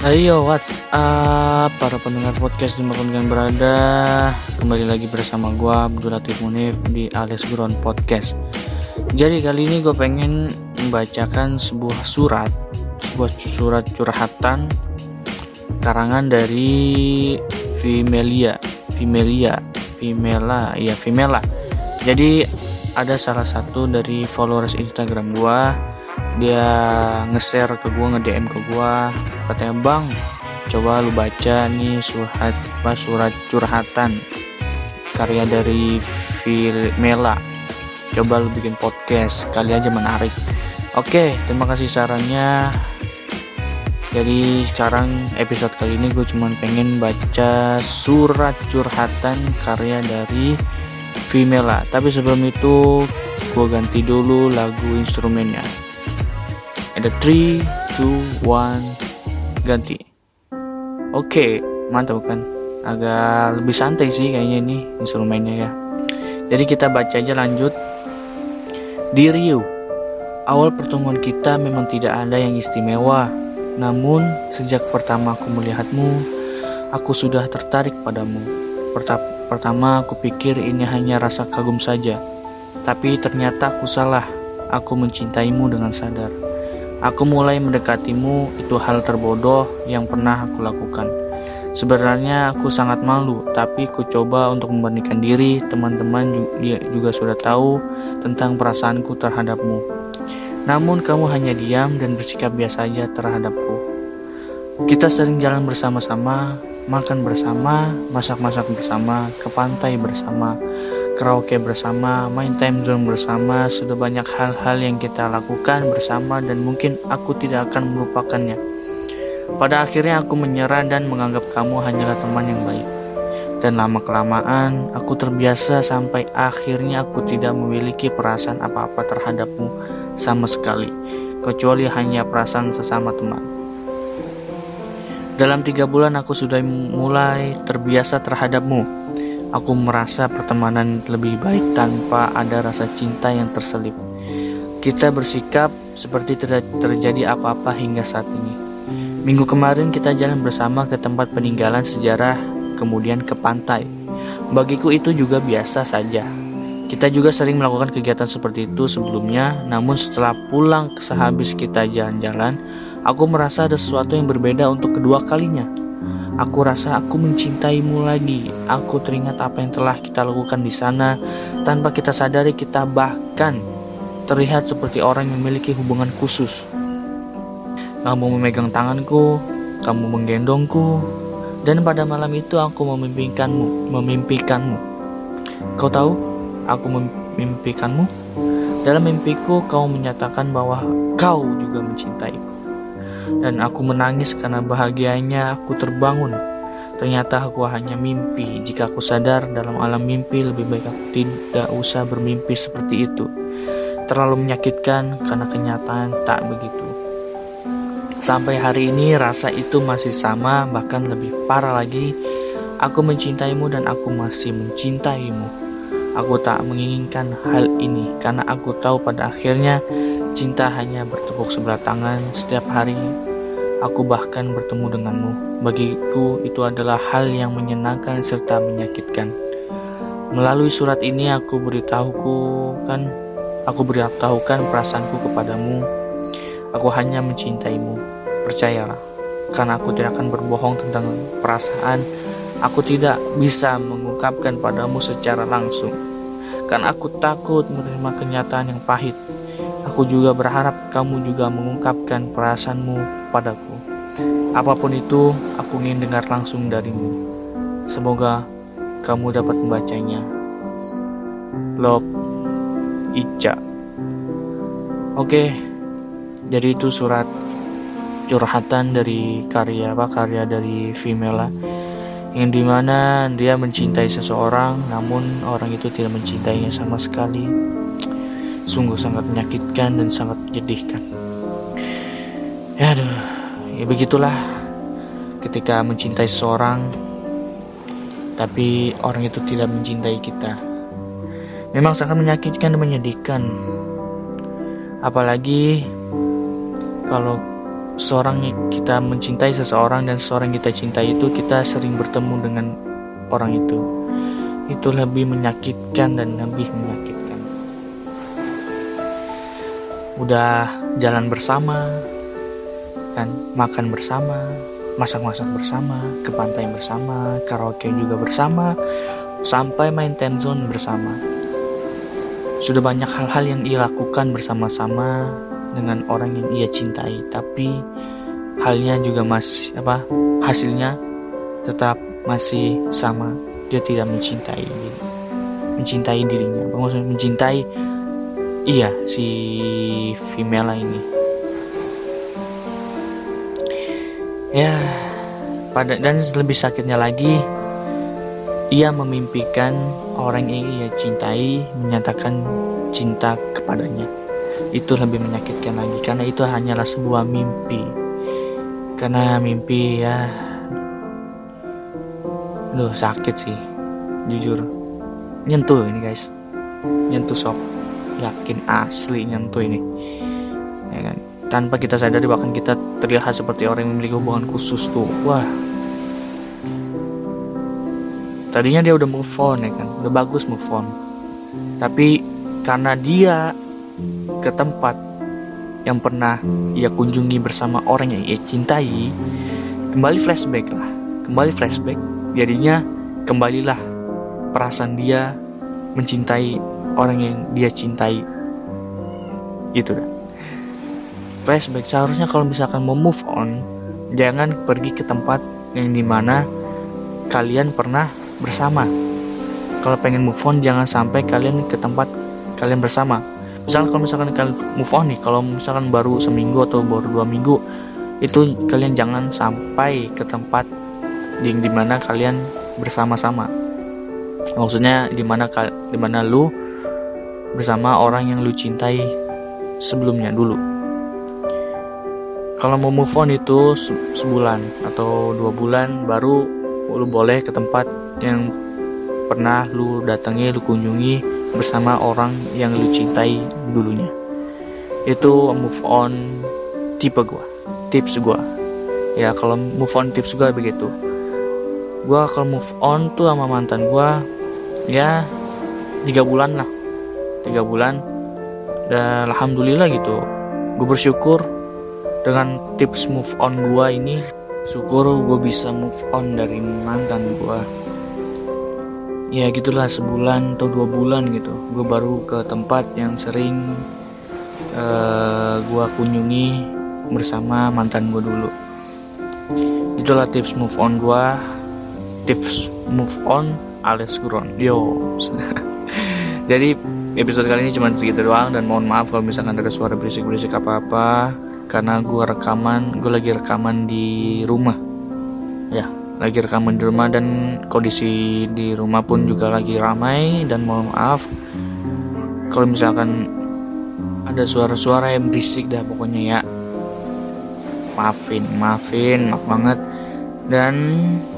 Ayo what's up para pendengar podcast di mana pun kalian berada Kembali lagi bersama gue Abdul Latif Munif di Alias Ground Podcast. Jadi kali ini gue pengen membacakan sebuah surat Sebuah surat curhatan Karangan dari Vimelia Vimelia Vimela ya Vimela. Jadi ada salah satu dari followers Instagram gue dia nge-share ke gue nge-DM ke gue katanya bang coba lu baca nih surat apa surat curhatan karya dari Mela. Coba lu bikin podcast kali aja menarik. Oke terima kasih sarannya. Jadi sekarang episode kali ini gue cuma pengen baca surat curhatan karya dari Vimela tapi sebelum itu gue ganti dulu lagu instrumennya ada 3, 2, 1 ganti. Oke mantap kan? Agak lebih santai sih kayaknya ini instrumennya ya. Jadi kita baca aja lanjut. Di Rio awal pertemuan kita memang tidak ada yang istimewa. Namun sejak pertama aku melihatmu aku sudah tertarik padamu. Pertama aku pikir ini hanya rasa kagum saja. Tapi ternyata aku salah. Aku mencintaimu dengan sadar Aku mulai mendekatimu itu hal terbodoh yang pernah aku lakukan. Sebenarnya aku sangat malu, tapi ku coba untuk membandingkan diri. Teman-teman juga sudah tahu tentang perasaanku terhadapmu. Namun kamu hanya diam dan bersikap biasa saja terhadapku. Kita sering jalan bersama-sama, makan bersama, masak-masak bersama, ke pantai bersama, karaoke bersama, main time zone bersama, sudah banyak hal-hal yang kita lakukan bersama dan mungkin aku tidak akan melupakannya. Pada akhirnya aku menyerah dan menganggap kamu hanyalah teman yang baik. Dan lama-kelamaan aku terbiasa sampai akhirnya aku tidak memiliki perasaan apa-apa terhadapmu sama sekali, kecuali hanya perasaan sesama teman. Dalam tiga bulan aku sudah mulai terbiasa terhadapmu Aku merasa pertemanan lebih baik tanpa ada rasa cinta yang terselip. Kita bersikap seperti tidak terjadi apa-apa hingga saat ini. Minggu kemarin kita jalan bersama ke tempat peninggalan sejarah, kemudian ke pantai. Bagiku itu juga biasa saja. Kita juga sering melakukan kegiatan seperti itu sebelumnya, namun setelah pulang sehabis kita jalan-jalan, aku merasa ada sesuatu yang berbeda untuk kedua kalinya. Aku rasa aku mencintaimu lagi. Aku teringat apa yang telah kita lakukan di sana. Tanpa kita sadari, kita bahkan terlihat seperti orang yang memiliki hubungan khusus. Kamu memegang tanganku, kamu menggendongku, dan pada malam itu aku memimpikanmu, memimpikanmu. Kau tahu, aku memimpikanmu. Dalam mimpiku, kau menyatakan bahwa kau juga mencintaiku dan aku menangis karena bahagianya aku terbangun. Ternyata aku hanya mimpi. Jika aku sadar dalam alam mimpi, lebih baik aku tidak usah bermimpi seperti itu. Terlalu menyakitkan karena kenyataan tak begitu. Sampai hari ini rasa itu masih sama, bahkan lebih parah lagi. Aku mencintaimu dan aku masih mencintaimu. Aku tak menginginkan hal ini karena aku tahu pada akhirnya cinta hanya bertepuk sebelah tangan setiap hari Aku bahkan bertemu denganmu. Bagiku itu adalah hal yang menyenangkan serta menyakitkan. Melalui surat ini aku beritahuku kan aku beritahukan perasaanku kepadamu. Aku hanya mencintaimu. Percayalah, karena aku tidak akan berbohong tentang perasaan. Aku tidak bisa mengungkapkan padamu secara langsung. Karena aku takut menerima kenyataan yang pahit. Aku juga berharap kamu juga mengungkapkan perasaanmu padaku. Apa pun itu, aku ingin dengar langsung darimu. Semoga kamu dapat membacanya. Love Ica. Oke, jadi itu surat curhatan dari karya apa karya dari Vimela yang di mana dia mencintai seseorang namun orang itu tidak mencintainya sama sekali sungguh sangat menyakitkan dan sangat menyedihkan. Ya aduh. Ya begitulah. Ketika mencintai seseorang tapi orang itu tidak mencintai kita. Memang sangat menyakitkan dan menyedihkan. Apalagi kalau seorang kita mencintai seseorang dan seseorang kita cintai itu kita sering bertemu dengan orang itu. Itu lebih menyakitkan dan lebih menyakitkan udah jalan bersama kan? Makan bersama masak-masak bersama ke pantai bersama karaoke juga bersama sampai main time zone bersama. Sudah banyak hal-hal yang ia lakukan bersama-sama dengan orang yang ia cintai. Tapi halnya juga masih apa hasilnya tetap masih sama. Dia tidak mencintai diri mencintai dirinya. Maksudnya? Mencintai iya si female ini. Ya pada dan lebih sakitnya lagi ia memimpikan orang yang ia cintai menyatakan cinta kepadanya. Itu lebih menyakitkan lagi karena itu hanyalah sebuah mimpi. Karena mimpi ya Loh sakit sih jujur. Nyentuh ini guys. Nyentuh sob yakin asli nyentuh ini. Ya kan? Tanpa kita sadari bahkan kita terlihat seperti orang yang memiliki hubungan khusus tuh. Wah. Tadinya dia udah move on ya kan? Udah bagus move on. Tapi karena dia ke tempat yang pernah ia kunjungi bersama orang yang ia cintai, kembali flashback lah, kembali flashback. Jadinya kembalilah perasaan dia mencintai orang yang dia cintai. Gitu dah. Flashback seharusnya kalau misalkan mau move on, jangan pergi ke tempat yang di mana kalian pernah bersama. Kalau pengen move on, jangan sampai kalian ke tempat kalian bersama misalkan kalau misalkan kalian move on nih kalau misalkan baru seminggu atau baru dua minggu itu kalian jangan sampai ke tempat di di mana kalian bersama-sama maksudnya di mana di mana lu bersama orang yang lu cintai sebelumnya dulu. Kalau mau move on itu sebulan atau dua bulan baru lu boleh ke tempat yang pernah lu datangi lu kunjungi bersama orang yang lu cintai dulunya. Itu move on tipe gue tips gue ya kalau move on tips gue begitu. Gue kalau move on tuh sama mantan gue ya tiga bulan lah tiga bulan. Dan alhamdulillah gitu gue bersyukur dengan tips move on gue ini. Syukur gue bisa move on dari mantan gue ya gitulah sebulan atau dua bulan gitu gue baru ke tempat yang sering uh, eh, gue kunjungi bersama mantan gue dulu. Itulah tips move on gue tips move on alias guron yo. Jadi episode kali ini cuma segitu doang dan mohon maaf kalau misalkan ada suara berisik-berisik apa-apa karena gue rekaman gue lagi rekaman di rumah. Ya lagi rekaman di rumah dan kondisi di rumah pun juga lagi ramai dan mohon maaf kalau misalkan ada suara-suara yang berisik dah pokoknya ya. Maafin maafin maaf banget. Dan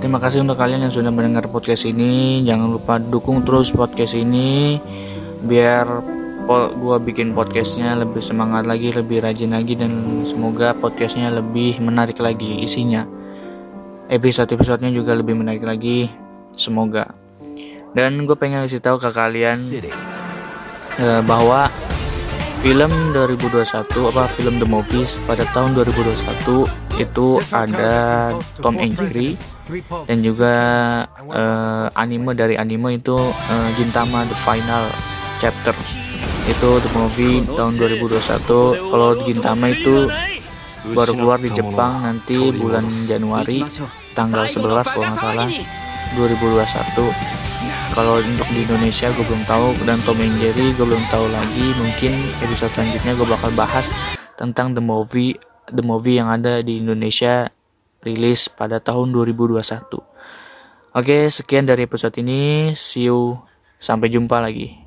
terima kasih untuk kalian yang sudah mendengar podcast ini. Jangan lupa dukung terus podcast ini biar gue bikin podcastnya lebih semangat lagi lebih rajin lagi dan semoga podcastnya lebih menarik lagi isinya. Episode-episodenya juga lebih menarik lagi semoga. Dan gue pengen kasih tahu ke kalian uh, bahwa film 2021 apa film The Movies pada tahun 2021 itu ada Tom and Jerry dan juga uh, anime dari anime itu uh, Gintama The Final Chapter. Itu The Movie tahun 2021 kalau Gintama itu baru keluar di Jepang nanti bulan Januari tanggal 11 kalau nggak salah 2021 kalau untuk di Indonesia gue belum tahu. Dan Tom and Jerry gue belum tahu lagi. Mungkin episode selanjutnya gue bakal bahas tentang the movie the movie yang ada di Indonesia rilis pada tahun 2021 oke sekian dari episode ini. See you. Sampai jumpa lagi